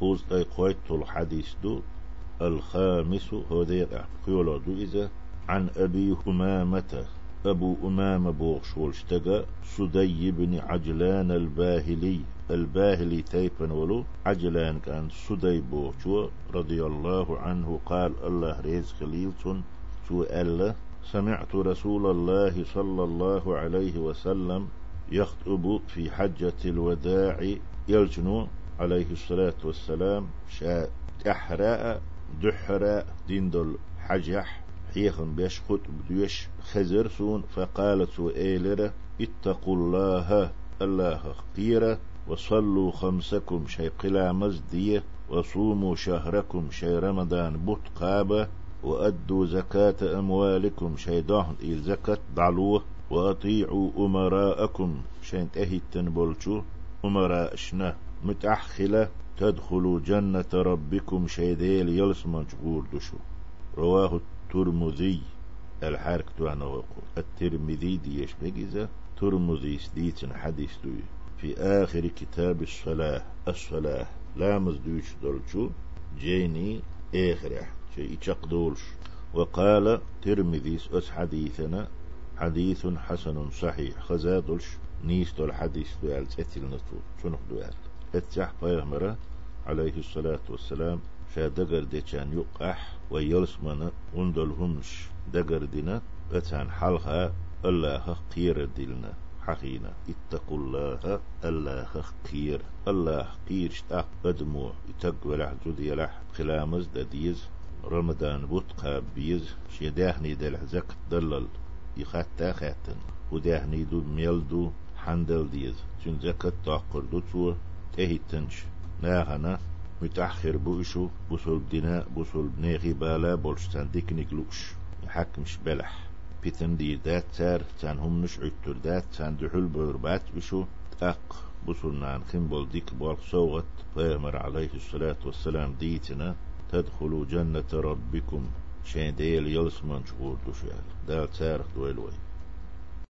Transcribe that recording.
خوز أي قويت الحديث دو الخامس هو دير قيولو دو إذا عن أبي أمامة أبو أمامة بوغشول اشتقى سدي بن عجلان الباهلي الباهلي تيبن ولو عجلان كان سدي بوغشو رضي الله عنه قال الله ريز خليلتون سؤال سمعت رسول الله صلى الله عليه وسلم يخطب في حجة الوداع يلجنو عليه الصلاة والسلام شاء أحراء دحراء ديندل حجح حيخن بيش خطب ديش خزر سون فقالت سؤالرة اتقوا الله الله قيرة وصلوا خمسكم شي قلا مزدية وصوموا شهركم شي رمضان بوت قابة وأدوا زكاة أموالكم شي دهن إل زكاة ضعلوه وأطيعوا أمراءكم شين تهيتن بولشو أمراء شنا متأخلة تدخلوا جنة ربكم شيديل يلس مجبور دشو. رواه الترمذي. الحرك وقول. الترمذي ديش مجيزة ترمذي سديتن حديث دوي. في آخر كتاب الصلاة. الصلاة لا مزدوش دولشو جيني آخر. شيء دولش. وقال ترمذي أس حديثنا. حديث حسن صحيح. خزادلش نيستو الحديث دوال تأتي نتو. شنو دوال اتجح بيغمرة عليه الصلاة والسلام شا دقر ديشان يقح ويلسمنا وندلهمش دقر دينا اتان حلها الله قير دلنا حقينا. اتقوا الله الله قير الله قير شتاق بدمو يتقوى لح جودي لح خلامز دديز رمضان بوتقا بيز شيداهني دلح زك دلل يخاتا خاتن. وداهني دو ميلدو حندل ديز. چون زكت تاقر تهيتنش ناهنا متأخر بوشو. بوصل دينا بوصل نيغي بالا. بولشتان ديكنيك لوش. يحكمش بلح. بيتن دي دات تار. تان هم نش عتر دات. تان دحول بربات بشو. تاق. بوصل نان خنبول ديك بول صوغت. فيمر عليه الصلاة والسلام ديتنا. تدخلوا جنة ربكم. شين ديل يلسمان شغور دوشال دال تارخ دويلوي